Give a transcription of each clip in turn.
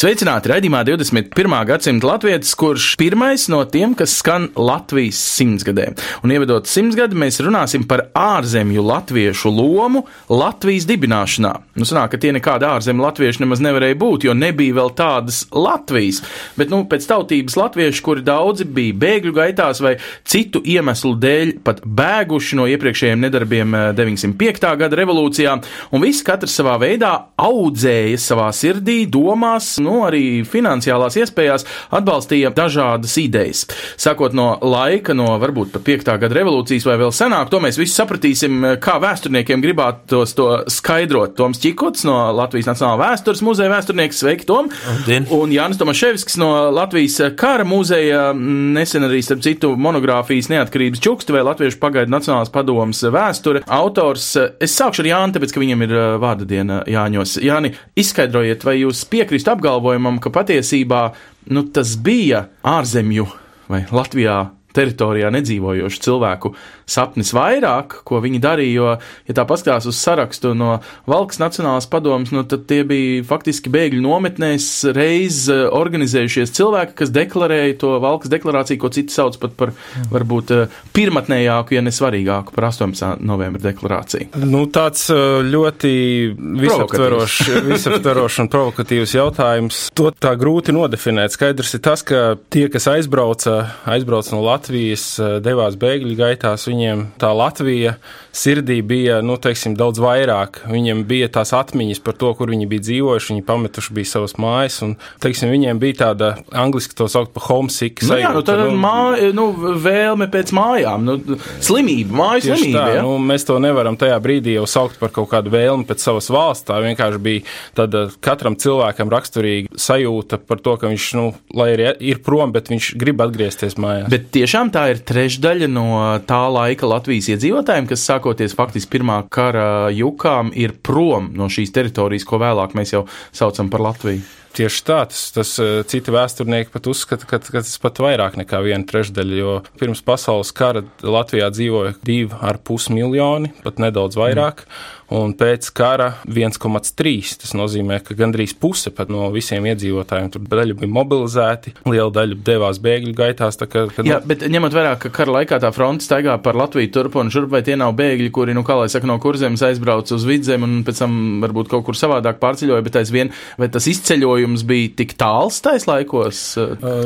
Sveicināti raidījumā 21. gadsimta latvijas, kurš pirmais no tiem, kas skan Latvijas simtsgadē. Un ievedot simtsgadi, mēs runāsim par ārzemju latviešu lomu Latvijas dibināšanā. Nu, sanāk, ka tie nekādi ārzemju latvieši nemaz nevarēja būt, jo nebija vēl tādas Latvijas. Bet, nu, pēc tautības latvieši, kuri daudzi bija bēgļu gaitās vai citu iemeslu dēļ pat bēguši no iepriekšējiem nedarbiem eh, 905. gada revolūcijā, un visi katrs savā veidā audzēja savā sirdī, domās, nu, arī finansiālās iespējās atbalstīja dažādas idejas. Sākot no laika, no varbūt pat 5. gada revolūcijas vai vēl senāk, to mēs visi sapratīsim, kā vēsturniekiem gribētos to skaidrot. Toms Čikots no Latvijas Nacionālā vēstures muzeja vēsturnieks, sveiki, Tom! Labdien. Un Jānis Tomaševskis no Latvijas kara muzeja, nesen arī, starp citu, monogrāfijas neatkarības čuksti vai Latviešu pagaidu Nacionālās padomas vēsture autors. Es sākšu ar Jāni, tāpēc, ka viņam ir uh, vārda diena Jāņos. Jāni, izskaidrojiet, vai jūs piekrīst apgalvojumam, ka patiesībā nu, tas bija ārzemju vai Latvijā teritorijā nedzīvojošu cilvēku sapnis vairāk, ko viņi darīja. Jo, ja tā paskatās uz sarakstu no Valkas Nacionālās padomas, nu, tad tie bija faktiski bēgļu nometnēs reiz eh, organizējušies cilvēki, kas deklarēja to Valkas deklarāciju, ko citi sauc pat par varbūt eh, pirmatnējāku, ja ne svarīgāku par 18. novembra deklarāciju. Nu, tāds uh, ļoti visaptverošs visaptverošs un provokatīvs jautājums. To tā grūti nodefinēt. Skaidrs ir tas, ka tie, kas aizbrauca, aizbrauca no Latvijas, uh, devās bēgļu gaitās, viņiem tā Latvija sirdī bija, nu, teiksim, daudz vairāk. Viņiem bija tās atmiņas par to, kur viņi bija dzīvojuši, viņi pametuši bija savas mājas, un, teiksim, viņiem bija tāda, angliski to sauc par homesick. Nu, jā, nu, tā ir māja, nu, vēlme pēc mājām, nu, slimība, mājas slimība. tā, ja? nu, mēs to nevaram tajā brīdī jau saukt par kaut kādu vēlmi pēc savas valsts. Tā vienkārši bija tāda katram cilvēkam raksturīga sajūta par to, ka viņš, nu, lai arī ir prom, bet viņš grib atgriezties mājās. Bet tiešām tā ir trešdaļa no tā laika Latvijas iedzīvotājiem, kas sākoties faktiski pirmā kara jukām ir prom no šīs teritorijas, ko vēlāk mēs jau saucam par Latviju. Tieši tā, tas, tas eh, citi vēsturnieki pat uzskata, ka, ka tas pat vairāk nekā viena trešdaļa, jo pirms pasaules kara Latvijā dzīvoja divi ar pus miljoni, pat nedaudz vairāk, un pēc kara 1,3. Tas nozīmē, ka gandrīz puse no visiem iedzīvotājiem tur daļa bija mobilizēti, liela daļa devās bēgļu gaitās. Tā kā, kad, Jā, bet ņemot vērā, ka kara laikā tā fronte staigā par Latviju turp un šurp, vai tie nav bēgļi, kuri, nu, kā lai saka, no kurzemes aizbrauc uz vidzem un pēc tam varbūt kaut kur savādāk pārceļoja, bet aizvien, vai tas izceļojums bija tik tāls tais laikos,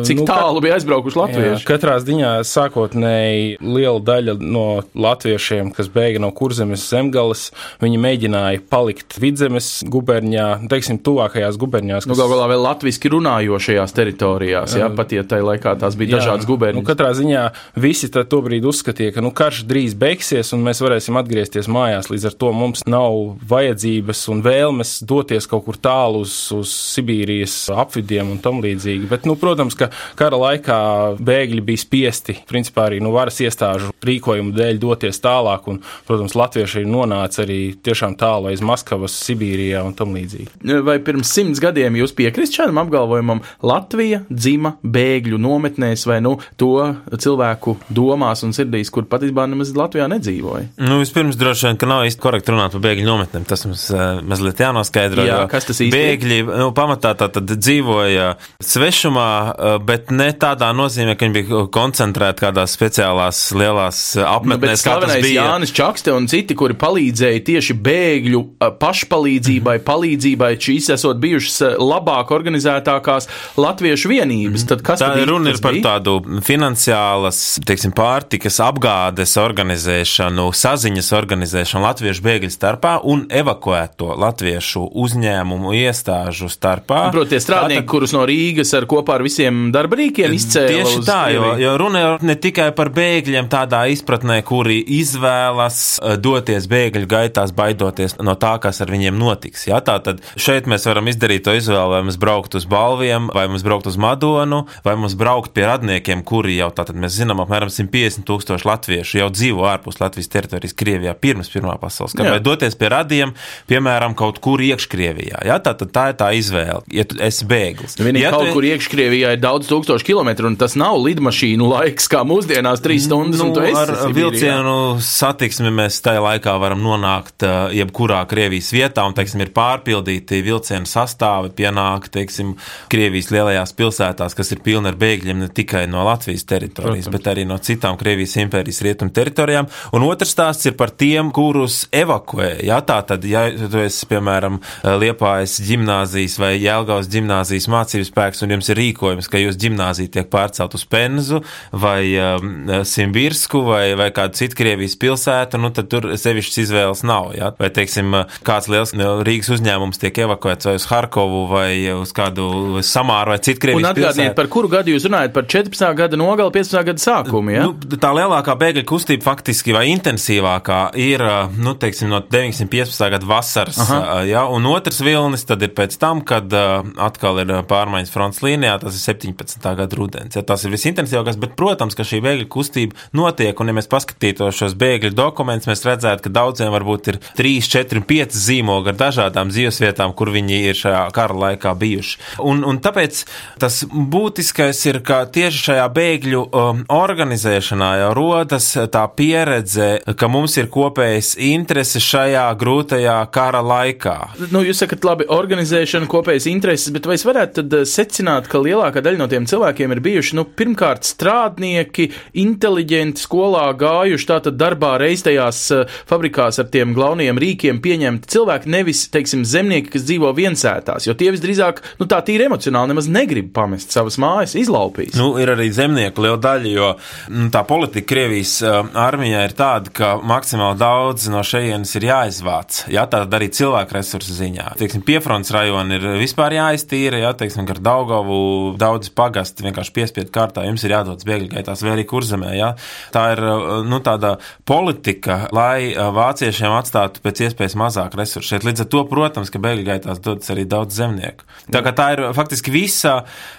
cik nu, tālu bija aizbraukuši Jā, latvieši? katrā ziņā sākotnēji liela daļa no latviešiem, kas bēga no kurzemes zemgales, viņi mēģināja palikt vidzemes guberņā, teiksim, tuvākajās guberņās. Nu, gal galā vēl latviski runājošajās teritorijās, jā, pat ja tajā laikā tās bija dažādas Nu, gubernijas. katrā ziņā visi tad tobrīd uzskatīja, ka nu, karš drīz beigsies un mēs varēsim atgriezties mājās. Līdz ar to mums nav vajadzības un vēlmes doties kaut kur tālu uz, uz Sibīrijas apvidiem un tam līdzīgi. Bet, nu, protams, ka kara laikā bēgļi bija spiesti, principā arī nu, varas iestāžu rīkojumu dēļ doties tālāk. Un, protams, latvieši ir nonāca arī tiešām tālu aiz Maskavas, Sibīrijā un tam līdzīgi. Vai pirms simts gadiem jūs piekrist šādam apgalvojumam, Latvija dzima bēgļu nometnēs vai nu to cilvēku domās un sirdīs, kur patiesībā nemaz Latvijā nedzīvoja? Nu, vispirms, droši vien, ka nav īsti korekti runāt par bēgļu nometnēm. Tas mums uh, mazliet jānoskaidro. Jā, jo kas tas īsti ir? Bēgļi nu, pamatā tā tad dzīvoja svešumā, uh, bet ne tādā nozīmē, ka viņi bija koncentrēti kādās speciālās lielās Nu, apmetnēs. kā tas bija. Jānis Čakste un citi, kuri palīdzēja tieši bēgļu a, pašpalīdzībai, palīdzībai, šīs esot bijušas a, labāk organizētākās latviešu vienības. Tad kas Tā tad runa ir par bija? tādu finansiālas, teiksim, pārtikas apgādes organizēšanu, saziņas organizēšanu latviešu bēgļu starpā un evakuēto latviešu uzņēmumu iestāžu starpā, Protams, strādnieki, Tātad- kurus no Rīgas ar kopā ar visiem darba rīkiem izcēla. Tieši tā, jo, jo runa ir ne tikai par bēgļiem tādā izpratnē, kuri izvēlas eh, doties bēgļu gaitās, baidoties no tā, kas ar viņiem notiks. Ja? Tātad šeit mēs varam izdarīt to izvēli, vai mums braukt uz balviem, vai mums braukt uz Madonu, vai mums braukt pie radniekiem, kuri jau tātad mēs zinām, apmēram 150 tūkstoši latviešu jau dzīvo ārpus Latvijas teritorijas Krievijā pirms Pirmā pasaules kara, vai doties pie radiem, piemēram, kaut kur iekškrievijā. Ja? Tātad tā ir tā izvēle, ja tu esi bēglis. Vienīgi ja kaut tu- kur iekškrievijā ir daudz tūkstošu kilometru, un tas nav lidmašīnu laiks, kā mūsdienās, trīs stundas. Nu, ar vilcienu satiksmi mēs tajā laikā varam nonākt jebkurā Krievijas vietā, un, teiksim, ir pārpildīti vilcienu sastāvi, pienāk, teiksim, Krievijas lielajās pilsētās, kas ir pilni ar bēgļiem ne tikai no Latvijas teritorijas, Protams. bet arī no citām Krievijas impērijas rietumu teritorijām. Un otrs stāsts ir par tiem, kurus evakuē. Jā, tā tad, ja tu esi, piemēram, Liepājas ģimnāzijas vai Jēlgavas ģimnāzijas mācības spēks, un jums ir rīkojums, ka jūs ģimnāzija tiek pārcelt uz Penzu vai um, Simbirsku vai, vai kādu citu Krievijas pilsētu, nu tad tur sevišķas izvēles nav. Ja? Vai, teiksim, kāds liels nu, Rīgas uzņēmums tiek evakuēts vai uz Harkovu vai uz kādu Samāru vai citu Krievijas pilsētu. par kuru gadu jūs runājat? Par 14. gada nogali, 15. gada sākumu. Ja? Nu, tā lielākā bēgļu kustība faktiski vai intensīvākā ir nu, teiksim, no 915. gada vasaras. Aha. Ja, un otrs vilnis tad ir pēc tam, kad atkal ir pārmaiņas fronts līnijā, tas ir 17. gada rudens. Ja, tas ir visintensīvākais, bet, protams, ka šī bēgļu kustība notiek, un ja mēs paskatītos šos bēgļu dokumentus, mēs redzētu, ka daudziem varbūt ir 3, 4, 5 zīmogi ar dažādām dzīvesvietām, kur viņi ir šajā kara laikā bijuši. Un, un tāpēc tas būtiskais ir, ka tieši šajā bēgļu um, organizēšanā jau rodas tā pieredze, ka mums ir kopējas intereses šajā grūtajā kara laikā. Nu, jūs sakat, labi, organizēšana, kopējas intereses, bet vai es varētu tad eh, secināt, ka lielākā daļa no tiem cilvēkiem ir bijuši, nu, pirmkārt, strādnieki, inteliģenti, skolā gājuši, tātad darbā reiztajās eh, fabrikās ar tiem galvenajiem rīkiem pieņemti cilvēki, nevis, teiksim, zemnieki, kas dzīvo viensētās, jo tie visdrīzāk, nu, tā tīri emocionāli nemaz negrib pamest savas mājas, izlaupīs. Nu, ir arī zemnieku liela daļa, jo nu, tā politika Krievijas uh, armijā ir tāda, ka maksimāli daudz no šejienes ir jāizvāc. Jā, tā arī cilvēku resursu ziņā. Teiksim, piefronts rajoni ir vispār jāiztīra, jā, teiksim, ar Daugavu daudz pagasti vienkārši piespiedu kārtā. Jums ir jādodas bēgļu gaitās vai arī kurzemē. Jā. Tā ir uh, nu, tāda politika, lai uh, vāciešiem atstātu pēc iespējas mazāk resursu. Šeit līdz ar to, protams, ka bēgļu gaitās dodas arī daudz zemnieku. Tā tā ir faktiski visa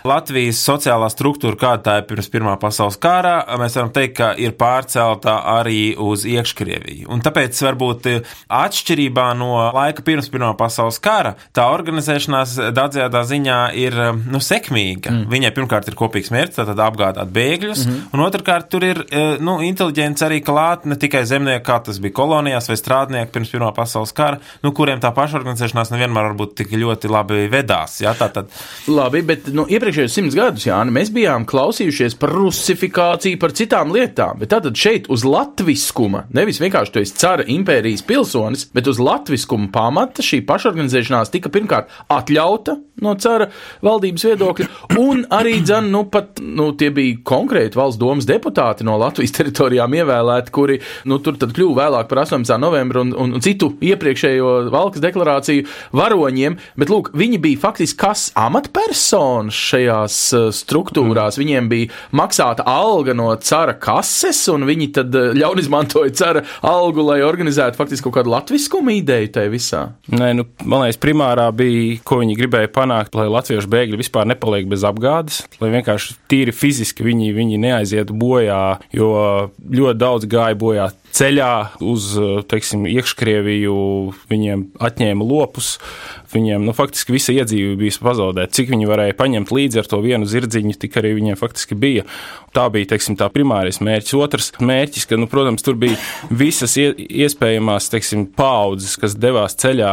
Latvijas sociālā struktūra, kāda tā ir pirms Pirmā pasaules kara, mēs varam teikt, ka ir pārcelta arī uz iekškrieviju. Un tāpēc varbūt atšķirībā no laika pirms Pirmā pasaules kara, tā organizēšanās daudzajā ziņā ir nu, sekmīga. Mm. Viņai pirmkārt ir kopīgs mērķis, tātad apgādāt bēgļus, mm -hmm. un otrkārt tur ir eh, nu, inteliģents arī klāt ne tikai zemnieki, kā tas bija kolonijās vai strādnieki pirms Pirmā pasaules kara, nu, kuriem tā pašorganizēšanās nevienmēr varbūt tik ļoti labi vedās. Ja? Tātad, Labi, bet nu, iepriekšējos simts gadus, Jāni, mēs bijām klausījušies par rusifikāciju, par citām lietām. Bet tātad šeit uz latviskuma, nevis vienkārši tu esi cara impērijas pilsonis, bet uz latviskuma pamata šī pašorganizēšanās tika pirmkārt atļauta no cara valdības viedokļa, un arī, dzen, nu, pat, nu, tie bija konkrēti valsts domas deputāti no Latvijas teritorijām ievēlēti, kuri, nu, tur tad kļuva vēlāk par 18. novembru un, un, un citu iepriekšējo valkas deklarāciju varoņiem, bet, lūk, viņi bija faktiski kas amatpersonas šajās uh, struktūrās. Viņiem bija maksāta alga no cara kases, un viņi tad uh, ļaun izmantoja cara algu, lai organizētu faktiski kaut kādu latviskumu ideju tajā visā. Nē, nu, man liekas, primārā bija, ko viņi gribēja panākt, lai latviešu bēgļi vispār nepaliek bez apgādes, lai vienkārši tīri fiziski viņi, viņi neaizietu bojā, jo ļoti daudz gāja bojā ceļā uz, teiksim, iekškrieviju, viņiem atņēma lopus, viņiem, nu, faktiski visa iedzīve bija pazaudēta. Cik viņi varēja paņemt līdzi ar to vienu zirdziņu, tik arī viņiem faktiski bija. Tā bija, teiksim, tā primārais mērķis. Otrs mērķis, ka, nu, protams, tur bija visas ie, iespējamās, teiksim, paudzes, kas devās ceļā.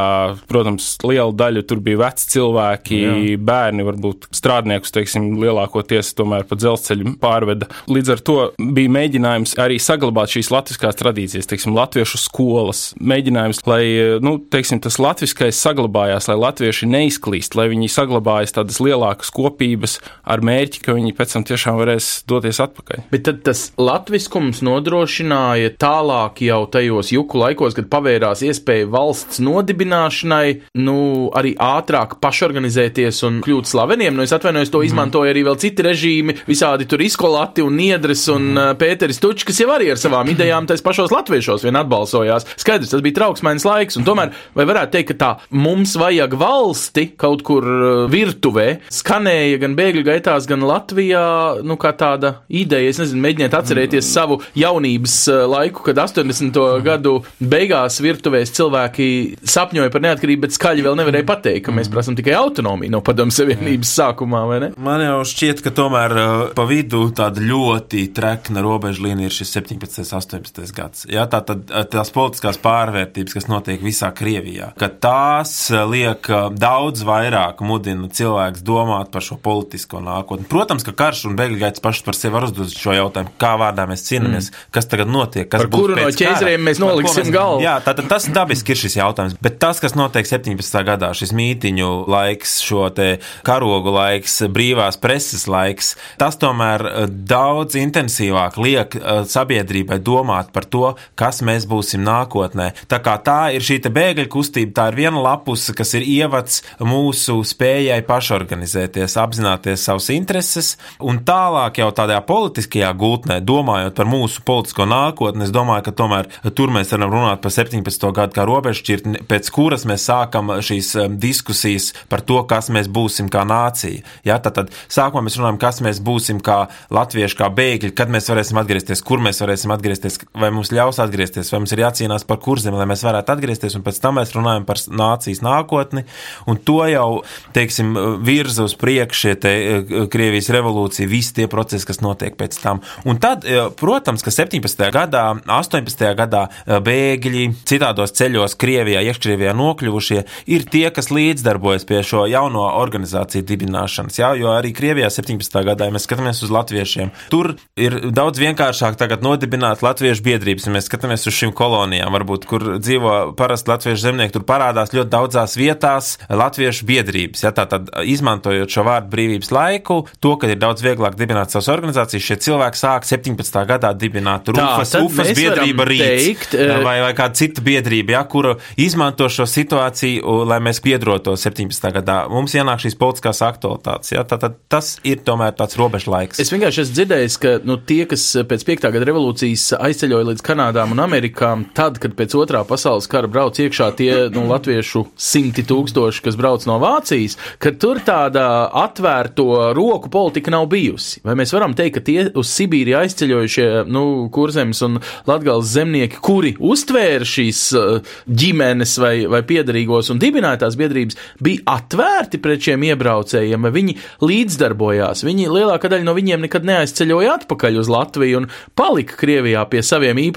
Protams, liela daļa tur bija veci cilvēki, Jā. bērni, varbūt strādniekus, teiksim, lielākoties tomēr pa dzelzceļu pārveda. Līdz ar to bija mēģinājums arī saglabāt šīs latviskās tradīcijas tradīcijas, teiksim, latviešu skolas mēģinājums, lai, nu, teiksim, tas latviskais saglabājās, lai latvieši neizklīst, lai viņi saglabājas tādas lielākas kopības ar mērķi, ka viņi pēc tam tiešām varēs doties atpakaļ. Bet tad tas latviskums nodrošināja tālāk jau tajos juku laikos, kad pavērās iespēja valsts nodibināšanai, nu, arī ātrāk pašorganizēties un kļūt slaveniem. Nu, es atvainojos, to izmantoja arī vēl citi režīmi, visādi tur izkolati un niedres un mm. Pēteris Tučs, kas jau arī ar savām idejām tais pašos latviešos vien atbalsojās. Skaidrs, tas bija trauksmēns laiks, un tomēr, vai varētu teikt, ka tā mums vajag valsti kaut kur virtuvē, skanēja gan bēgļu gaitās, gan Latvijā, nu, kā tāda ideja, es nezinu, mēģiniet atcerēties mm. savu jaunības laiku, kad 80. Mm. gadu beigās virtuvēs cilvēki sapņoja par neatkarību, bet skaļi vēl nevarēja pateikt, ka mēs mm. prasam tikai autonomiju no padomu savienības sākumā, vai ne? Man jau šķiet, ka tomēr pa vidu tāda ļoti trekna robeža līnija ir šis 17. un 18. gads. Jā, tā tad tās politiskās pārvērtības, kas notiek visā Krievijā, ka tās liek daudz vairāk mudina cilvēks domāt par šo politisko nākotni. Protams, ka karš un bēgļu gaitas pašas par sevi var uzdot šo jautājumu, kā vārdā mēs cīnāmies, mm. kas tagad notiek, kas par kuru no ķēzeriem mēs noliksim mēs, galvu. Jā, tātad tas dabiski ir šis jautājums, bet tas, kas notiek 17. gadā, šis mītiņu laiks, šo te karogu laiks, brīvās preses laiks, tas tomēr daudz intensīvāk liek sabiedrībai domāt par to, kas mēs būsim nākotnē. Tā kā tā ir šī bēgļu kustība, tā ir viena lapuse, kas ir ievads mūsu spējai pašorganizēties, apzināties savus intereses, un tālāk jau tādā politiskajā gultnē, domājot par mūsu politisko nākotni, es domāju, ka tomēr tur mēs varam runāt par 17. gadu kā robežšķirtni, pēc kuras mēs sākam šīs um, diskusijas par to, kas mēs būsim kā nācija. Ja, tad, tad sākumā mēs runājam, kas mēs būsim kā latvieši, kā bēgļi, kad mēs varēsim atgriezties, kur mēs varēsim atgriezties, vai mums ļaus atgriezties, vai mums ir jācīnās par kurzem, lai mēs varētu atgriezties, un pēc tam mēs runājam par nācijas nākotni, un to jau, teiksim, virza uz priekšu te eh, Krievijas revolūcija, visi tie procesi, kas notiek pēc tam. Un tad, eh, protams, ka 17. gadā, 18. gadā eh, bēgļi citādos ceļos Krievijā, iekškrievijā nokļuvušie, ir tie, kas līdzdarbojas pie šo jauno organizāciju dibināšanas, jā, jo arī Krievijā 17. gadā, ja mēs skatāmies uz latviešiem, tur ir daudz vienkāršāk tagad nodibināt latviešu biedrības. Ja mēs skatāmies uz šīm kolonijām, varbūt, kur dzīvo parasti latviešu zemnieki, tur parādās ļoti daudzās vietās latviešu biedrības. Ja, tātad, izmantojot šo vārdu brīvības laiku, to, ka ir daudz vieglāk dibināt savas organizācijas, šie cilvēki sāk 17. gadā dibināt Rufas, Ufas biedrība rīts eh, vai, vai kāda cita biedrība, ja, kura izmanto šo situāciju, lai mēs piedroto 17. gadā. Mums ienāk šīs politiskās aktualitātes. Ja, tātad tas ir tomēr tāds robežu laiks. Es vienkārši esmu dzirdējis, ka nu, tie, kas pēc 5. gada revolūcijas aizceļoja līdz Kanādām un Amerikām, tad, kad pēc otrā pasaules kara brauc iekšā tie nu, latviešu simti tūkstoši, kas brauc no Vācijas, ka tur tāda atvērto roku politika nav bijusi. Vai mēs varam teikt, ka tie uz Sibīriju aizceļojušie nu, kurzemes un latgals zemnieki, kuri uztvēra šīs uh, ģimenes vai, vai piedarīgos un dibināja tās biedrības, bija atvērti pret šiem iebraucējiem, vai viņi līdzdarbojās? Viņi lielākā daļa no viņiem nekad neaizceļoja atpakaļ uz Latviju un palika Krievijā pie saviem īpašumiem,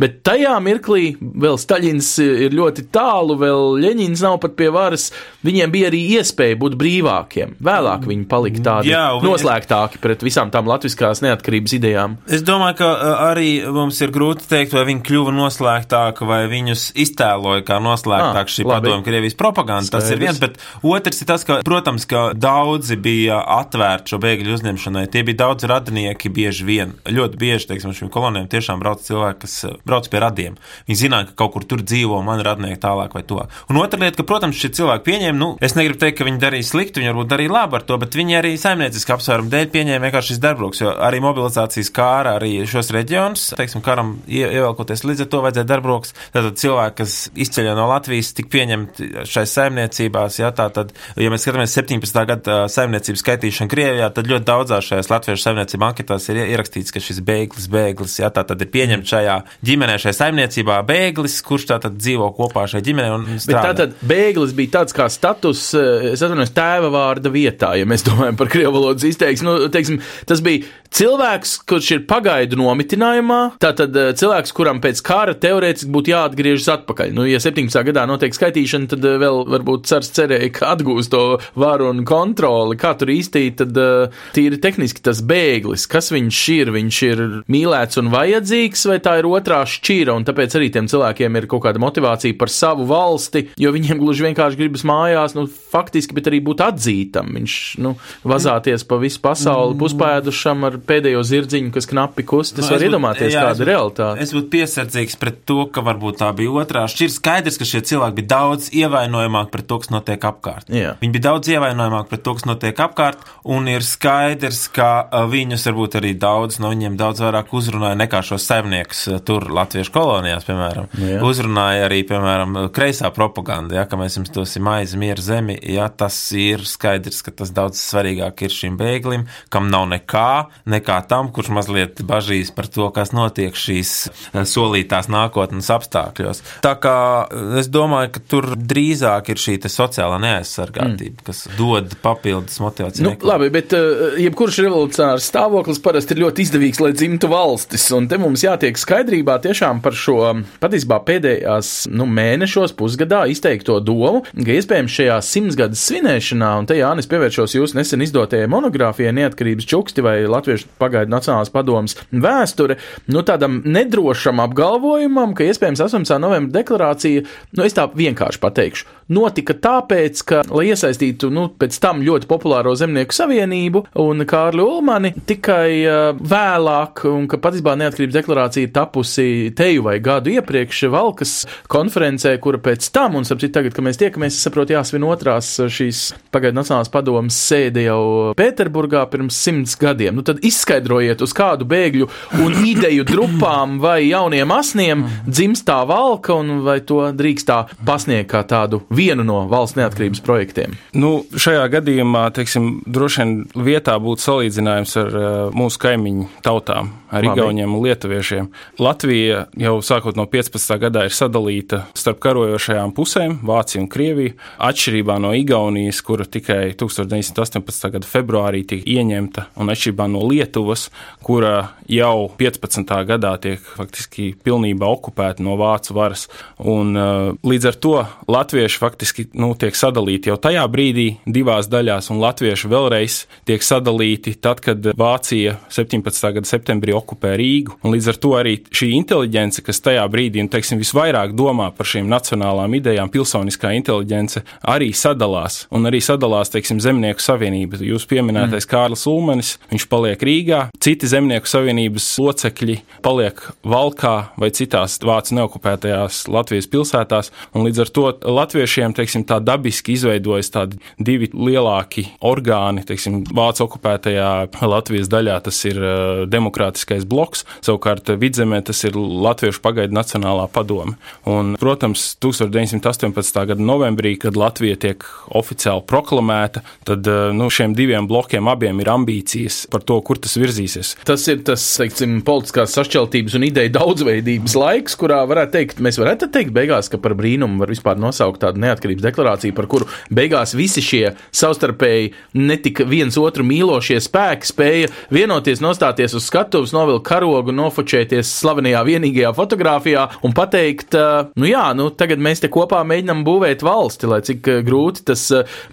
bet tajā mirklī vēl Staļins ir ļoti tālu, vēl Ļeņins nav pat pie varas, viņiem bija arī iespēja būt brīvākiem. Vēlāk viņi palika tādi Jā, viņi... noslēgtāki pret visām tām latviskās neatkarības idejām. Es domāju, ka arī mums ir grūti teikt, vai viņi kļuva noslēgtāki, vai viņus iztēloja kā noslēgtāk šī padomu Krievijas propaganda. Tas ir viens, bet otrs ir tas, ka, protams, ka daudzi bija atvērti šo bēgļu uzņemšanai. Tie bija daudz radinieki bieži vien. Ļoti bieži, teiksim, šīm kolonijām tiešām brauc cilvēki, kas eh, brauc pie radiem. Viņi zināja, ka kaut kur tur dzīvo mani radnieki tālāk vai to. Un otra lieta, ka, protams, šie cilvēki pieņēma, nu, es negribu teikt, ka viņi darīja slikti, viņi varbūt darīja labi ar to, bet viņi arī saimnieciski apsvērumu dēļ pieņēma vienkārši šis darbroks, jo arī mobilizācijas kāra arī šos reģionus, teiksim, karam ievelkoties līdz ar to vajadzēja darbroks. Tātad cilvēki, kas izceļ no Latvijas, tik pieņemti šai saimniecībās, jā, tātad, ja mēs skatāmies 17. gada saimniecības skaitīšanu Krievijā, tad ļoti daudzās šajās latviešu saimniecību anketās ir ierakstīts, ka šis bēglis, bēglis, jā, tā tad ir pieņemts šajā ģimenē, šajā saimniecībā bēglis, kurš tā tad dzīvo kopā šajā ģimenē un strādā. Bet tā tad bēglis bija tāds kā status, eh, es atvainojos, tēva vārda vietā, ja mēs domājam par krievu valodas izteiksmi, nu, teiksim, tas bija cilvēks, kurš ir pagaidu nomitinājumā, tātad eh, cilvēks, kuram pēc kara teorētiski būtu jāatgriežas atpakaļ. Nu, ja 17. gadā notiek skaitīšana, tad eh, vēl varbūt cars cerēja, ka atgūs to varu un kontroli, kā tur īstī, tad tīri tehniski tas bēglis, kas viņš ir, viņš ir mīlēts un vajadzīgs, vai tā ir otrā šķira, un tāpēc arī tiem cilvēkiem ir kaut kāda motivācija par savu valsti, jo viņiem gluži vienkārši gribas mājās, nu, faktiski, bet arī būt atzītam. Viņš, nu, vazāties pa visu pasauli, Mm. puspēdušam ar pēdējo zirdziņu, kas knapi kustas, Nu, var iedomāties, jā, kāda ir realitāte. Es būtu piesardzīgs pret to, ka varbūt tā bija otrā šķira. Skaidrs, ka šie cilvēki bija daudz ievainojamāki pret to, kas notiek apkārt. Jā. Viņi bija daudz ievainojamāki pret to, kas notiek apkārt, un ir skaidrs, ka uh, viņus varbūt arī daudz no viņiem daudz vairāk uzrunāja nekā šos saimniekus uh, tur Latviešu kolonijās, piemēram. Jā. Uzrunāja arī, piemēram, kreisā propaganda, ja, ka mēs jums dosim maizi, mieru zemi. Ja, tas ir skaidrs, ka tas daudz svarīgāk ir šim bēglim, kam nav nekā, nekā tam, kurš mazliet bažīs par to, kas notiek šīs eh, solītās nākotnes apstākļos. Tā kā eh, es domāju, ka tur drīzāk ir šī sociālā neaizsargātība, mm. kas dod papildus motivāciju. Nu, meklēt. labi, bet uh, jebkurš revolucionārs stāvoklis parasti ir ļoti izdevīgs, lai dzimtu valstis. Un te mums jātiek skaidrībā tiešām par šo patiesībā pēdējās nu, mēnešos, pusgadā izteikto domu, ka iespējams šajā simtsgades svinēšanā, un te Jānis pievēršos jūsu nesen izdotajai monogrāfijai Neatkarības čuksti vai Latviešu pagaidu Nacionālās padomas vēsture, nu tādam nedrošam apgalvojumam, ka iespējams 18. novembra deklarācija, nu es tā vienkārši pateikšu, notika tāpēc, ka, lai iesaistītu, nu, pēc tam ļoti populāro zemnieku savienību un Kārli Ulmani tikai uh, vēlāk, un ka patiesībā neatkarības deklarācija tapusi teju vai gadu iepriekš Valkas konferencē, kura pēc tam, un sapratu, tagad, kad mēs tiekamies, es saprotu, jāsvin otrās šīs pagaidu Nacionālās padomas sēde jau Pēterburgā pirms simts gadiem. Nu, tad izskaidrojiet, uz kādu bēgļu un ideju grupām vai jauniem asniem dzimst tā valka, un vai to drīkst tā pasniegt kā tādu vienu no valsts neatkarības projektiem. Nu, šajā gadījumā, teiksim, droši vien vietā būtu salīdzinājums ar uh, mūsu kaimiņu tautām, ar Labi. Igauniem un Lietuviešiem. Latvija jau sākot no 15. gadā ir sadalīta starp karojošajām pusēm - Vāciju un Krieviju. Atšķirībā no Igaunijas, kura tikai 1918. gada februārī tika ieņemta, un atšķirībā no Lietuvas, kura jau 15. gadā tiek faktiski pilnībā okupēta no vācu varas. Un, uh, līdz ar to latvieši faktiski nu, tiek sadalīti jau tajā brīdī divās daļās, un latvieši vēlreiz tiek sadalīti tad, kad Vācija 17. gada septembrī okupē Rīgu. Un līdz ar to arī šī inteliģence, kas tajā brīdī nu, teiksim, visvairāk domā par šīm nacionālām idejām, pilsoniskā inteliģence, arī sadalās. Un arī sadalās teiksim, Zemnieku savienība. Jūs pieminētais mm. Kārlis Ulmanis, viņš paliek Rīgā, citi Zemnieku savienības locekļi paliek Valkā vai citās vācu neokupētajās Latvijas pilsētās. Un līdz ar to latviešiem teiksim, tā dabiski izveidojas tādi divi lielāki orgāni. Teiksim, vācu okupētajā Latvijas daļā tas ir uh, demokrātiskais bloks, savukārt vidzemē tas ir Latviešu pagaidu Nacionālā padome. Un, protams, 1918. gada novembrī, kad Latvija tiek oficiāli proklamēta, tad uh, nu, šiem diviem blokiem abiem ir ambīcijas par to, kur tas virzīsies. Tas ir tas, teiksim, politiskās sašķeltības un ideju daudzveidības laiks, kurā varētu teikt, mēs varētu teikt beigās, ka par brīnumu var vispār nosaukt tādu neatkarības deklarāciju, par kuru beigās visi šie savstarpēji netika viens otru mīlošie spēki spēja vienoties, nostāties uz skatuves, novilkt karogu, nofočēties slavenajā vienīgajā fotografijā un pateikt, nu jā, nu tagad mēs te kopā mēģinam būvēt valsti, lai cik grūti tas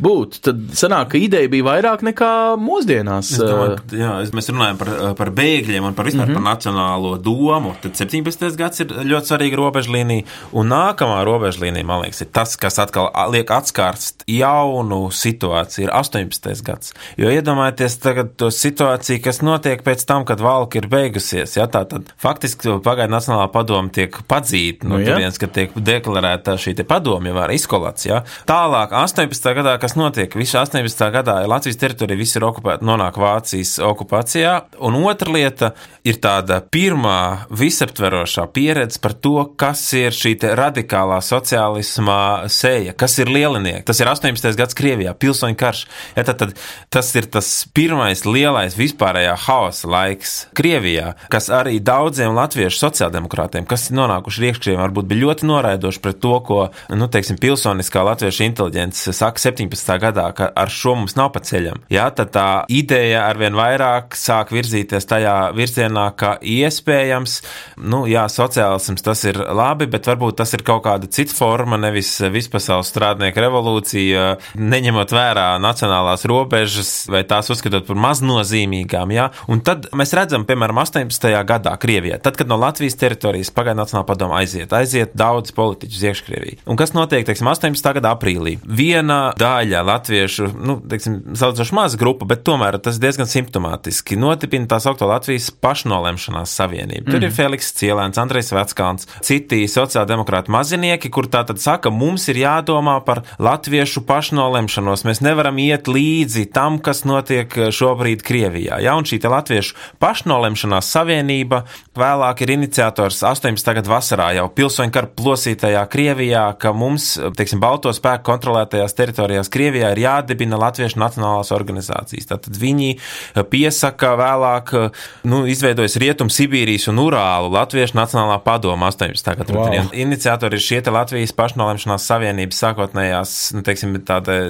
būtu. Tad sanāk, ka ideja bija vairāk nekā mūsdienās. Es domāju, ka, jā, mēs runājam par, par bēgļiem un par vispār mm Mhm. -hmm. par nacionālo domu. Tad 17. gads ir ļoti svarīga robežlīnija, un nākamā robežlīnija, man liekas, ir tas, kas atkal liek atskārst jaunu situāciju, ir 18. gads. Jo iedomājieties tagad to situāciju, kas notiek pēc tam, kad valka ir beigusies. Ja, tā tad faktiski pagaidu Nacionālā padoma tiek padzīta no Nu, nu, jā. turienes, ka tiek deklarēta šī te padoma jau ar izkolāts. Ja. Tālāk, 18. gadā, kas notiek? Visu 18. gadā ir Latvijas teritorija, viss ir okupēta, nonāk Vācijas okupācijā. Un otra lieta ir tāda pirmā visaptverošā pieredze par to, kas ir šī radikālā sociālismā seja, kas ir lielinieki. Tas ir 18. gads Krievijā, pilsoņu karš. Ja, tad, tad, tas ir tas pirmais lielais vispārējā haosa laiks Krievijā, kas arī daudziem latviešu sociāldemokrātiem, kas ir nonākuši iekšķiem, varbūt bija ļoti noraidoši pret to, ko, nu, teiksim, pilsoniskā latviešu inteliģence saka 17. gadā, ka ar šo mums nav pa ceļam. Jā, tad tā ideja arvien vairāk sāk virzīties tajā virzienā, ka iespējams, nu, jā, sociālisms tas ir labi, bet varbūt tas ir kaut kāda cita forma, nevis vispasaules strādnieku revolūcija, neņemot vērā nacionālās robežas vai tās uzskatot par maznozīmīgām. Jā. Un tad mēs redzam, piemēram, 18. gadā Krievijā, tad, kad no Latvijas teritorijas pagaidu Nacionāla padoma aiziet, aiziet daudz politiķu uz iekškrieviju. Un kas notiek, teiksim, 18. gada aprīlī? Viena daļa latviešu, nu, teiksim, salīdzinoši maza grupa, bet tomēr tas diezgan simptomātiski notipina tā saucamo Latvijas pašnolemšanās savienību. Tur mm. ir Feliks Cielēns, Andrejs Veckalns, citi sociāldemokrāti mazinieki, kur tā tad saka, mums ir jādomā par latviešu pašnolemšanos. Mēs nevaram iet līdzi tam, kas notiek šobrīd Krievijā. Ja? Un šī latviešu pašnolemšanās savienība vēlāk ir iniciators 18. gada vasarā jau pilsoņu kara plosītajā Krievijā, ka mums, teiksim, Balto spēku kontrolētajās teritorijās Krievijā ir jādibina Latviešu nacionālās organizācijas. Tātad viņi piesaka vēlāk, nu, izveidojas Rietum Sibīrijas un Urālu Latviešu Nacionālā padoma 18. gada wow. Iniciatori ir šie Latvijas pašnolemšanās savienības sākotnējās, nu, teiksim,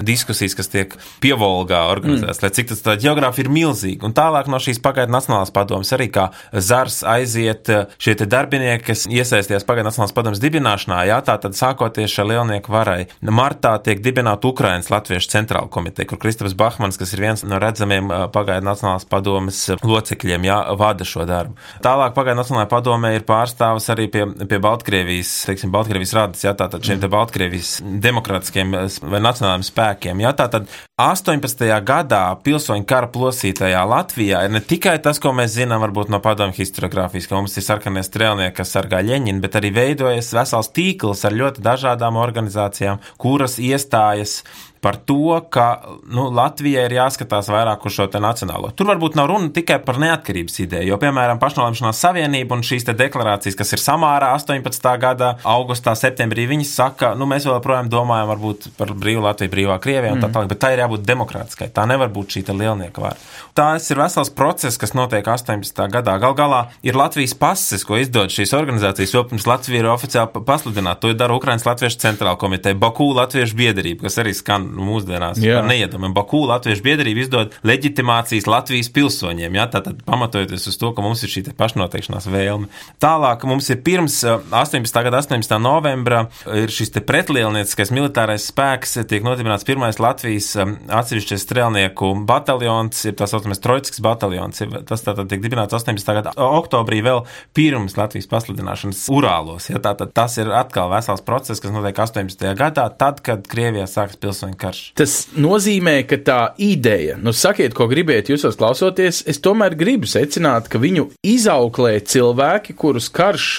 diskusijas, kas tiek pievolgā organizētas, mm. lai cik tas tā geogrāfi ir milzīga. Un tālāk no šīs pagaidu Nacionālās padomas arī kā zars aiziet šie darbinieki, kas iesaistījās pagaidu Nacionālās padomas dibināšanā, jā, tā tad sākoties šai lielnieku varai. Martā tiek dibināta Ukrainas Latviešu centrāla komiteja, kur Kristofers Bahmans, kas ir viens no redzamiem pagaidu Nacionālās padomas locekļiem, jā, vada šo darbu. Tālāk pagaidu Nacionālajā padomē ir pārstāvis arī pie, pie Baltkrievijas, teiksim, Baltkrievijas radas, jā, tātad šiem te Baltkrievijas demokrātiskiem vai nacionālajiem spēkiem, jā, tātad 18. gadā pilsoņu kara plosītajā Latvijā ir ne tikai tas, ko mēs zinām varbūt no padomju historiografijas, ka mums ir sarkanie strēlnieki, kas sargā Ļeņinu, bet arī veidojas vesels tīkls ar ļoti dažādām organizācijām, kuras iestājas par to, ka nu, Latvijai ir jāskatās vairāk uz šo nacionālo. Tur varbūt nav runa tikai par neatkarības ideju, jo, piemēram, pašnolemšanās savienība un šīs deklarācijas, kas ir samārā 18. gada augustā, septembrī, viņas saka, nu, mēs joprojām domājam varbūt par brīvu Latviju, brīvā Krievijā un mm. tā tālāk, bet tā ir jābūt demokrātiskai. Tā nevar būt šī lielnieka vara. Tās ir vesels process, kas notiek 18. gadā. Gal galā ir Latvijas pases, ko izdod šīs organizācijas, jo pirms Latvija ir oficiāli pasludināta. To dara Ukraiņas Latviešu centrāla komiteja, Baku Latviešu biedrība, kas arī skan mūsdienās neiedomājumu. Baku Latviešu biedrība izdod leģitimācijas Latvijas pilsoņiem, ja, tātad pamatojoties uz to, ka mums ir šī pašnoteikšanās vēlme. Tālāk mums ir pirms 18. Eh, gada 18. novembra ir šis pretlielnieciskais militārais spēks, tiek nodibināts pirmais Latvijas eh, atsevišķais strēlnieku bataljons, ir tā saucamais Trojcisks bataljons. Tas tātad tiek dibināts 18. gada oktobrī vēl pirms Latvijas pasludināšanas Urālos. Ja, tātad tas ir atkal vesels process, kas notiek 18. gadā, tad, kad Krievijā sākas pilsoņu karš. Tas nozīmē, ka tā ideja, nu sakiet, ko gribiet jūs klausoties, es tomēr gribu secināt, ka viņu izauklē cilvēki, kurus karš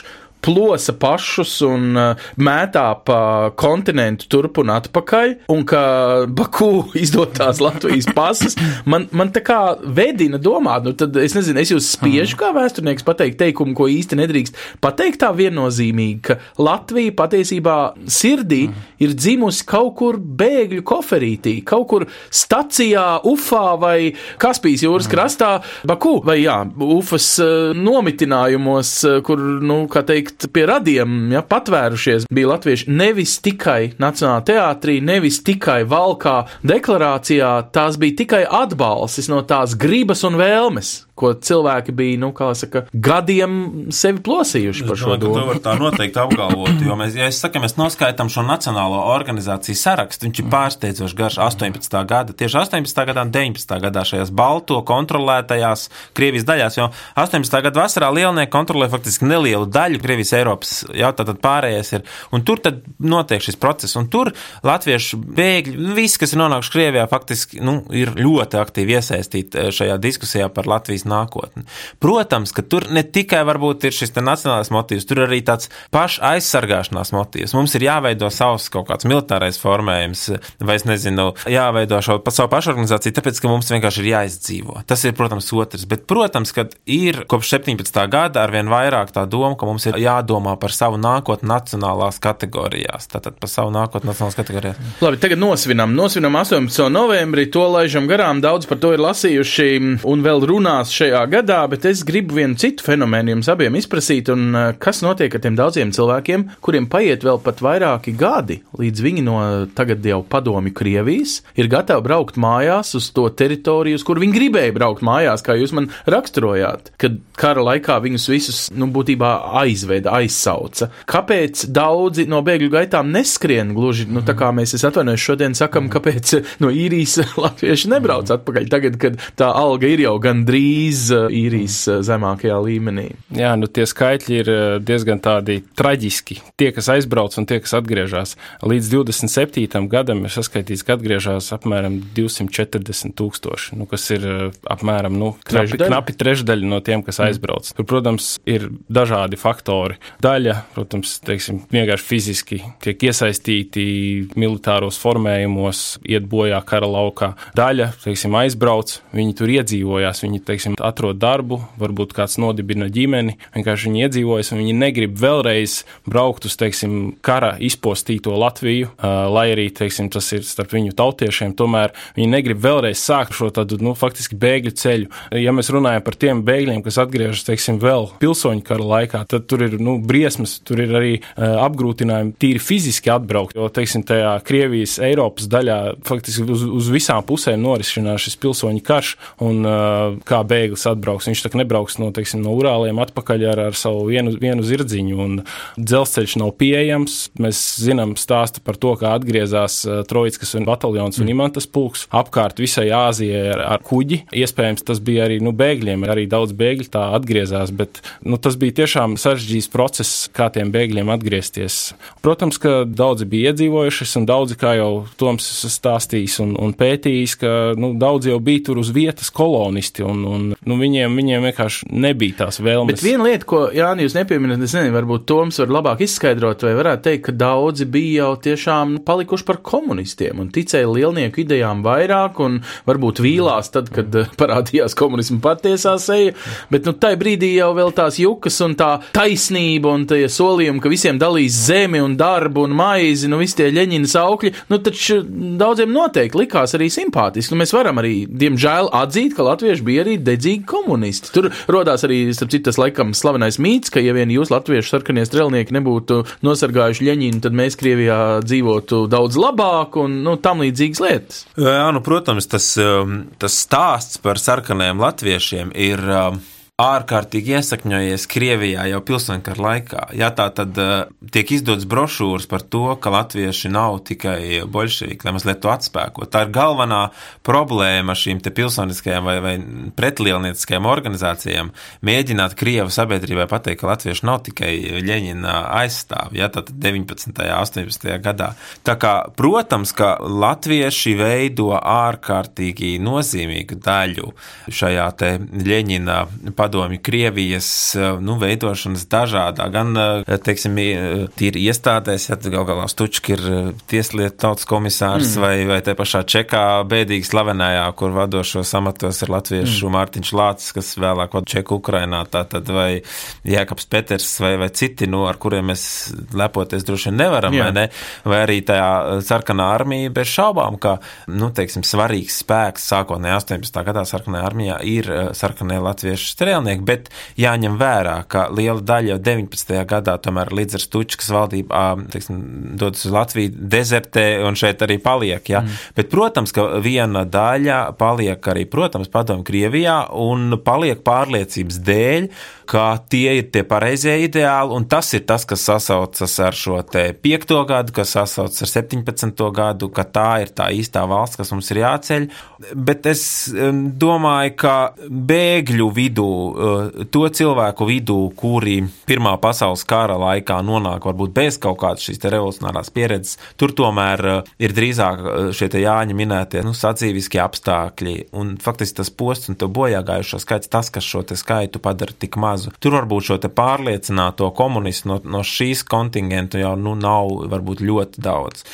plosa pašus un uh, mētā pa kontinentu turp un atpakaļ, un ka Baku izdotās Latvijas pasas, man, man tā kā vedina domāt, nu tad es nezinu, es jūs spiežu kā vēsturnieks pateikt teikumu, ko īsti nedrīkst pateikt tā viennozīmīgi, ka Latvija patiesībā sirdī ir dzimusi kaut kur bēgļu koferītī, kaut kur stacijā, Ufā vai Kaspijas jūras krastā, Baku. Vai jā, Ufas uh, nomitinājumos, uh, kur, nu, kā teikt, teikt, pie radiem ja, patvērušies bija latvieši nevis tikai Nacionālajā teātrī, nevis tikai valkā deklarācijā, tās bija tikai atbalsis no tās gribas un vēlmes ko cilvēki bija, nu, kā saka, gadiem sevi plosījuši par šo domu. To var tā noteikti apgalvot, jo mēs, ja es saku, mēs noskaitām šo nacionālo organizāciju sarakstu, viņš ir pārsteidzoši garš 18. gada, tieši 18. gadā un 19. gadā šajās balto kontrolētajās Krievijas daļās, jo 18. gada vasarā lielnieki kontrolē faktiski nelielu daļu Krievijas Eiropas, jau tātad pārējais ir, un tur tad notiek šis process, un tur latviešu bēgļi, visi, kas ir nonākuši Krievijā, faktiski, nu, ir ļoti aktīvi iesaistīti eh, šajā diskusijā par Latvijas nākotni. Protams, ka tur ne tikai varbūt ir šis nacionālais motīvs, tur arī tāds paša aizsargāšanās motīvs. Mums ir jāveido savs kaut kāds militārais formējums, vai es nezinu, jāveido šo pa savu pašorganizāciju, tāpēc, ka mums vienkārši ir jāizdzīvo. Tas ir, protams, otrs. Bet, protams, ka ir kopš 17. gada arvien vairāk tā doma, ka mums ir jā jādomā par savu nākotni nacionālās kategorijās. Tātad par savu nākotni nacionālās kategorijās. Labi, tagad nosvinam. Nosvinam 18. novembrī, to laižam garām. Daudz par to ir lasījuši un vēl runās šajā gadā, bet es gribu vienu citu fenomenu jums abiem izprasīt, un eh, kas notiek ar tiem daudziem cilvēkiem, kuriem paiet vēl pat vairāki gadi, līdz viņi no tagad jau padomi Krievijas ir gatavi braukt mājās uz to teritoriju, uz kur viņi gribēja braukt mājās, kā jūs man raksturojāt, kad kara laikā viņus visus, nu, būtībā aizveda, aizsauca. Kāpēc daudzi no bēgļu gaitām neskrien gluži, nu, tā kā mēs, es atvainojos, šodien sakam, kāpēc no īrijas latvieši nebrauc atpakaļ, tagad, kad tā alga ir jau gandrīz uh, īrijas uh, zemākajā līmenī. Jā, nu tie skaitļi ir uh, diezgan tādi traģiski. Tie, kas aizbrauc un tie, kas atgriežas. Līdz 27. gadam ir saskaitīts, ka atgriežas apmēram 240 tūkstoši, nu, kas ir apmēram nu, knapi, knapi trešdaļa no tiem, kas aizbrauc. Tur, protams, ir dažādi faktori. Daļa, protams, teiksim, vienkārši fiziski tiek iesaistīti militāros formējumos, iet bojā kara laukā. Daļa, teiksim, aizbrauc, viņi tur iedzīvojās, viņi, teiksim, atrod darbu, varbūt kāds nodibina ģimeni, vienkārši viņi iedzīvojas un viņi negrib vēlreiz braukt uz, teiksim, kara izpostīto Latviju, lai arī, teiksim, tas ir starp viņu tautiešiem, tomēr viņi negrib vēlreiz sākt šo tādu, nu, faktiski bēgļu ceļu. Ja mēs runājam par tiem bēgļiem, kas atgriežas, teiksim, vēl pilsoņu kara laikā, tad tur ir, nu, briesmas, tur ir arī uh, apgrūtinājumi tīri fiziski atbraukt, jo, teiksim, tajā Krievijas, Eiropas daļā faktiski uz, uz visām pusēm norisinās šis pilsoņu karš, un uh, kā bēglis atbrauks. Viņš tā nebrauks no, teiksim, no Urāliem atpakaļ ar, ar savu vienu, vienu zirdziņu, un dzelzceļš nav pieejams. Mēs zinām stāstu par to, kā atgriezās uh, Trojiskas un bataljons un mm. Imantas pulks apkārt visai Āzijai ar, ar kuģi. Iespējams, tas bija arī nu, bēgļiem, arī daudz bēgļu tā atgriezās, bet nu, tas bija tiešām sarežģīts process, kā tiem bēgļiem atgriezties. Protams, ka daudzi bija iedzīvojušies, un daudzi, kā jau Toms stāstījis un, un pētījis, ka nu, daudzi jau bija tur uz vietas kolonisti, un, un nu, viņiem, viņiem vienkārši nebija tās vēlmes. Bet viena lieta, ko Jānis jūs nepieminat, es nezinu, varbūt Toms var labāk izskaidrot, vai varētu teikt, ka daudzi bija jau tiešām palikuši par komunistiem un ticēja lielnieku idejām vairāk, un varbūt vīlās tad, kad parādījās komunismu patiesā seja, bet nu, tai brīdī jau vēl tās jukas un tā taisnība un tie solījumi, ka visiem dalīs zemi un darbu un maizi, nu visi tie ļeņinas augļi, nu taču daudziem noteikti likās arī simpātiski. Nu, mēs varam arī, diemžēl, atzīt, ka latvieši bija arī dedzīgi komunisti. Tur rodās arī, starp citu, tas laikam slavenais mīts, ka ja vien jūs latviešu sarkanie strelnieki nebūtu nosargājuši ļeņinu, tad mēs Krievijā dzīvotu daudz labāk un nu, tam līdzīgas lietas. Jā, nu, protams, tas, um, tas stāsts par sarkanajiem latviešiem ir um, ārkārtīgi iesakņojies Krievijā jau pilsoņkara laikā. Jā, tā tad uh, tiek izdots brošūras par to, ka latvieši nav tikai bolševiki, lai mazliet to atspēkot. Tā ir galvenā problēma šīm te pilsoniskajām vai, vai pretlielnieciskajām organizācijām mēģināt Krievu sabiedrībai pateikt, ka latvieši nav tikai Ļeņina aizstāvi, jā, tātad 19. un 18. gadā. Tā kā, protams, ka latvieši veido ārkārtīgi nozīmīgu daļu šajā te Ļeņina padomju Krievijas eh, nu, veidošanas dažādā, gan, eh, teiksim, tīri iestādēs, ja gal galā Stučki ir eh, tieslietu tautas komisārs mm. vai, vai te pašā Čekā bēdīgi slavenējā, kur vadošos amatos ir latviešu mm. Mārtiņš Lācis, kas vēlāk vada Čeku Ukrainā, tātad vai Jēkabs Peters vai, vai citi, nu, ar kuriem mēs lepoties droši vien nevaram, Jā. vai ne? Vai arī tajā sarkanā armija bez šaubām, ka, nu, teiksim, svarīgs spēks sākotnēji 18. gadā sarkanajā armijā ir sarkanie latviešu strēlnieki strēlnieki, bet jāņem vērā, ka liela daļa jau 19. gadā tomēr līdz ar Stučkas valdību teiksim, dodas uz Latviju, dezertē un šeit arī paliek. Ja? Mm. Bet, protams, ka viena daļa paliek arī, protams, padomu Krievijā un paliek pārliecības dēļ, ka tie ir tie pareizie ideāli, un tas ir tas, kas sasaucas ar šo te piekto gadu, kas sasaucas ar 17. gadu, ka tā ir tā īstā valsts, kas mums ir jāceļ. Bet es domāju, ka bēgļu vidū to cilvēku vidū, kuri Pirmā pasaules kara laikā nonāk varbūt bez kaut kādas šīs revolucionārās pieredzes, tur tomēr eh, ir drīzāk eh, šie Jāņa minētie nu, sadzīviskie apstākļi. Un faktiski tas posts un to bojā gājušo skaits, tas, kas šo skaitu padara tik mazu. Tur varbūt šo pārliecināto komunistu no, no šīs kontingentu jau nu, nav varbūt ļoti daudz.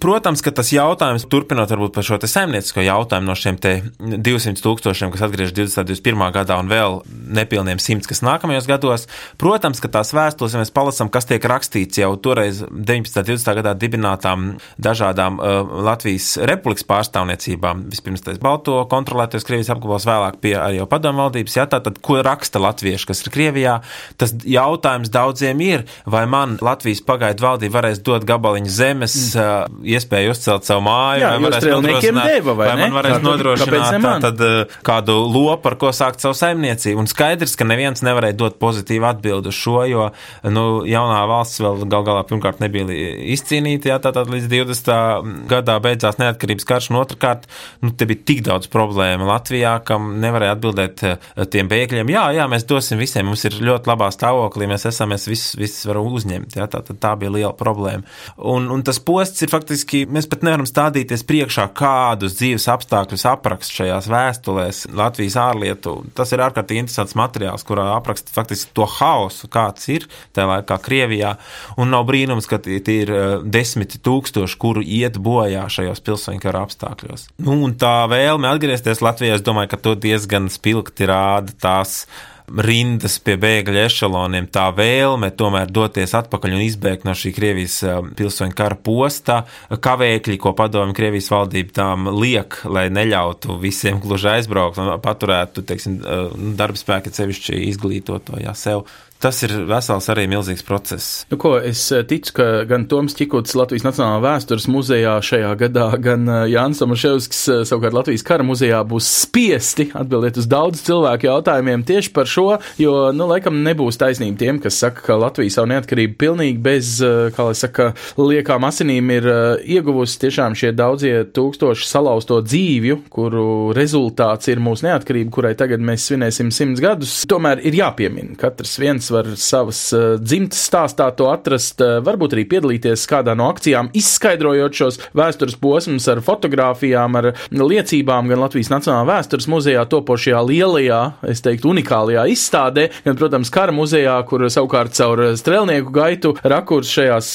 Protams, ka tas jautājums, turpinot varbūt par šo saimniecisko jautājumu no šiem 200 tūkstošiem, kas atgriežas 20. un 21. gadā un vēl nepilniem simts, kas nākamajos gados. Protams, ka tās vēstules, ja mēs palasām, kas tiek rakstīts jau toreiz 19. un 20. gadā dibinātām dažādām uh, Latvijas republikas pārstāvniecībām, vispirms tas Balto kontrolētais Krievijas apgabals, vēlāk pie arī jau padomu valdības, jā, tātad, ko raksta latvieši, kas ir Krievijā, tas jautājums daudziem ir, vai man Latvijas pagaidu valdība varēs dot gabaliņu zemes, mm. uh, iespēju uzcelt savu māju, Jā, vai varēs nodrošināt, deva, vai vai man varēs nodrošināt ne man? tātad, uh, kādu lopu, ar ko sākt savu saimniecību. Un skaidrs, ka neviens nevarēja dot pozitīvu atbildi uz šo, jo nu, jaunā valsts vēl gal galā pirmkārt nebija izcīnīta, jā, tātad līdz 20. gadā beidzās neatkarības karš, un otrkārt, nu, te bija tik daudz problēmu Latvijā, kam nevarēja atbildēt uh, tiem bēgļiem, jā, jā, mēs dosim visiem, mums ir ļoti labā stāvoklī, mēs esam, mēs visus, visus varam uzņemt, jā, tā, tā, bija liela problēma. Un, un tas posts ir faktiski, mēs pat nevaram stādīties priekšā, kādus dzīves apstākļus aprakst šajās vēstulēs Latvijas ārlietu. Tas ir ārkārtīgi interesants materiāls, kurā apraksta faktiski to haosu, kāds ir tajā laikā Krievijā. Un nav brīnums, ka tie ir eh, desmit tūkstoši, kuru iet bojā šajos pilsoņu apstākļos. Nu, un tā vēlme atgriezties Latvijā, es domāju, ka to diezgan spilgti rāda tās rindas pie bēgļu ešaloniem, tā vēlme tomēr doties atpakaļ un izbēgt no šī Krievijas eh, pilsoņu kara postā, kavēkļi, ko padomju Krievijas valdība tām liek, lai neļautu visiem gluži aizbraukt un paturētu, teiksim, eh, darbspēki sevišķi izglītoto, jā, sev. Tas ir vesels arī milzīgs process. Nu, ko, es eh, ticu, ka gan Toms Čikuts Latvijas Nacionālā vēstures muzejā šajā gadā, gan eh, Jānis Tomaševskis eh, savukārt Latvijas kara muzejā būs spiesti atbildēt uz daudz cilvēku jautājumiem tieši par šo, jo, nu, laikam nebūs taisnība tiem, kas saka, ka Latvija savu neatkarību pilnīgi bez, kā lai saka, liekām asinīm ir ieguvusi tiešām šie daudzie tūkstoši salauzto dzīvju, kuru rezultāts ir mūsu neatkarība, kurai tagad mēs svinēsim simts gadus. Tomēr ir jāpiemina, katrs viens var savas uh, dzimtas stāstā to atrast, uh, varbūt arī piedalīties kādā no akcijām, izskaidrojot šos vēstures posmus ar fotografijām, ar liecībām gan Latvijas Nacionālā vēstures muzejā topošajā lielajā, es teiktu, unikālajā izstādē, gan, protams, kara muzejā, kur savukārt caur strēlnieku gaitu rakurs šajās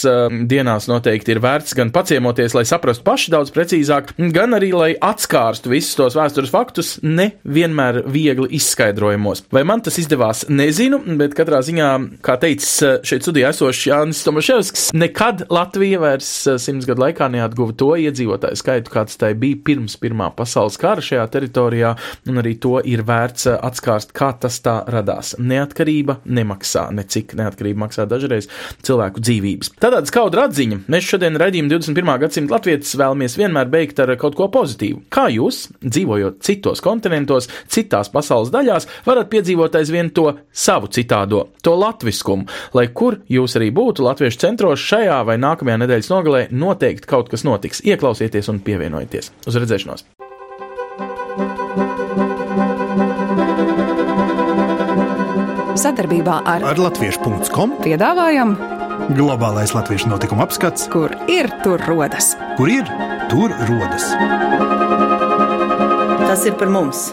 dienās noteikti ir vērts gan paciemoties, lai saprastu paši daudz precīzāk, gan arī, lai atskārstu visus tos vēstures faktus, ne vienmēr viegli izskaidrojumos. Vai man tas izdevās, nezinu, bet katrā ziņā, kā teicis šeit studijā esošs Jānis Tomaševskis, nekad Latvija vairs simts gadu laikā neatguva to iedzīvotāju skaitu, kāds tai bija pirms Pirmā pasaules kara šajā teritorijā, un arī to ir vērts atskārst, kā tas tā radās. Neatkarība nemaksā, necik neatkarība maksā dažreiz cilvēku dzīvības. Tātad skauda atziņa. Mēs šodien redzījām 21. gadsimta latvietis vēlamies vienmēr beigt ar kaut ko pozitīvu. Kā jūs, dzīvojot citos kontinentos, citās pasaules daļās, varat piedzīvot aizvien to savu citādo, to latviskumu, lai kur jūs arī būtu latviešu centros šajā vai nākamajā nedēļas nogalē, noteikti kaut kas notiks. Ieklausieties un pievienojieties. Uz redzēšanos! Sadarbībā ar, Ar latviešu.com piedāvājam, globālais latviešu notikuma apskats, kur ir tur rodas. kur ir tur rodas. Tas ir par mums!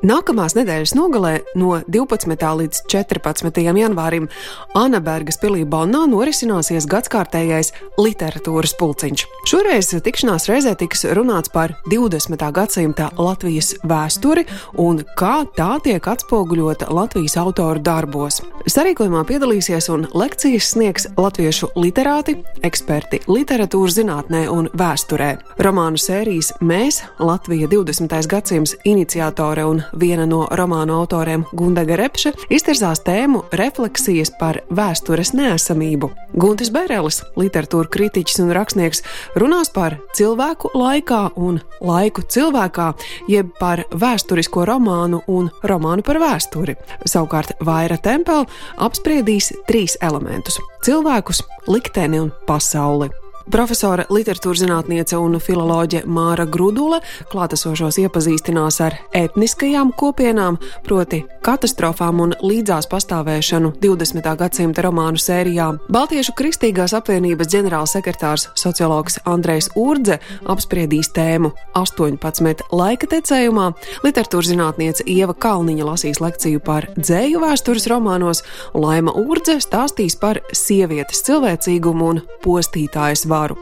Nākamās nedēļas nogalē no 12. līdz 14. janvārim Anabergas pilī Bonnā norisināsies gadskārtējais literatūras pulciņš. Šoreiz tikšanās reizē tiks runāts par 20. gadsimta Latvijas vēsturi un kā tā tiek atspoguļota Latvijas autoru darbos. Sarīkojumā piedalīsies un lekcijas sniegs latviešu literāti, eksperti literatūras zinātnē un vēsturē. Romānu sērijas Mēs, Latvija 20. gadsimts iniciatore un viena no romānu autoriem Gundaga Repše iztirzās tēmu refleksijas par vēstures neesamību. Guntis Berelis, literatūra kritiķis un rakstnieks, runās par cilvēku laikā un laiku cilvēkā, jeb par vēsturisko romānu un romānu par vēsturi. Savukārt Vaira Tempela apspriedīs trīs elementus - cilvēkus, likteni un pasauli. Profesora literatūras zinātniece un filoloģe Māra Grudule klātesošos iepazīstinās ar etniskajām kopienām, proti katastrofām un līdzās pastāvēšanu 20. gadsimta romānu sērijā. Baltiešu Kristīgās apvienības ģenerālsekretārs sociologs Andrejs Urdze apspriedīs tēmu 18 laika tecējumā, literatūras zinātniece Ieva Kalniņa lasīs lekciju par dzēju vēstures romānos, un Laima Urdze stāstīs par sievietes cilvēcīgumu un postītājas vārdu kāru.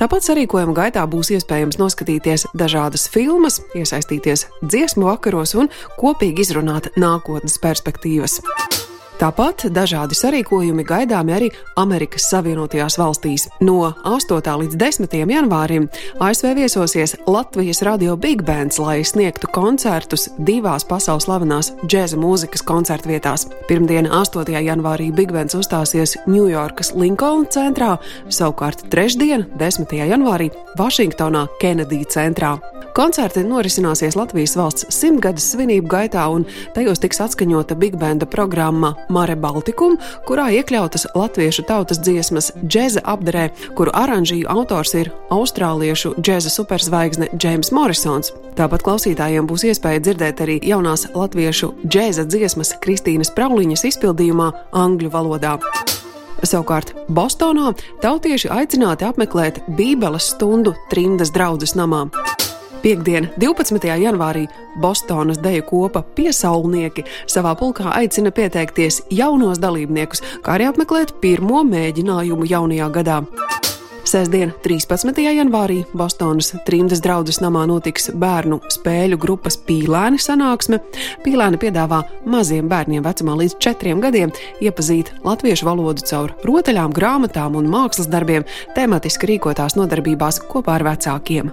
Tāpat sarīkojuma gaitā būs iespējams noskatīties dažādas filmas, iesaistīties dziesmu vakaros un kopīgi izrunāt nākotnes perspektīvas. Tāpat dažādi sarīkojumi gaidāmi arī Amerikas Savienotajās valstīs. No 8. līdz 10. janvārim ASV viesosies Latvijas radio Big Bands, lai sniegtu koncertus divās pasaules slavenās džēza mūzikas koncertu vietās. Pirmdien, 8. janvārī, Big Bands uzstāsies Ņujorkas Linkolna centrā, savukārt trešdien, 10. janvārī, Vašingtonā Kennedy centrā. Koncerti norisināsies Latvijas valsts simtgades svinību gaitā, un tajos tiks atskaņota Big Banda programma Mare Baltikum, kurā iekļautas latviešu tautas dziesmas džēza apdarē, kuru oranžiju autors ir austrāliešu džēza superzvaigzne Džeims Morrisons. Tāpat klausītājiem būs iespēja dzirdēt arī jaunās latviešu džēza dziesmas Kristīnas Prauliņas izpildījumā angļu valodā. Savukārt Bostonā tautieši aicināti apmeklēt Bībeles stundu trimdas draudzes namā. Piektdien, 12. janvārī, Bostonas deju kopa piesaulnieki savā pulkā aicina pieteikties jaunos dalībniekus, kā arī apmeklēt pirmo mēģinājumu jaunajā gadā. Sēsdien, 13. janvārī, Bostonas trimdas draudzes namā notiks bērnu spēļu grupas pīlēni sanāksme. Pīlēni piedāvā maziem bērniem vecumā līdz 4 gadiem iepazīt latviešu valodu caur rotaļām, grāmatām un mākslas darbiem, tematiski rīkotās nodarbībās kopā ar vecākiem.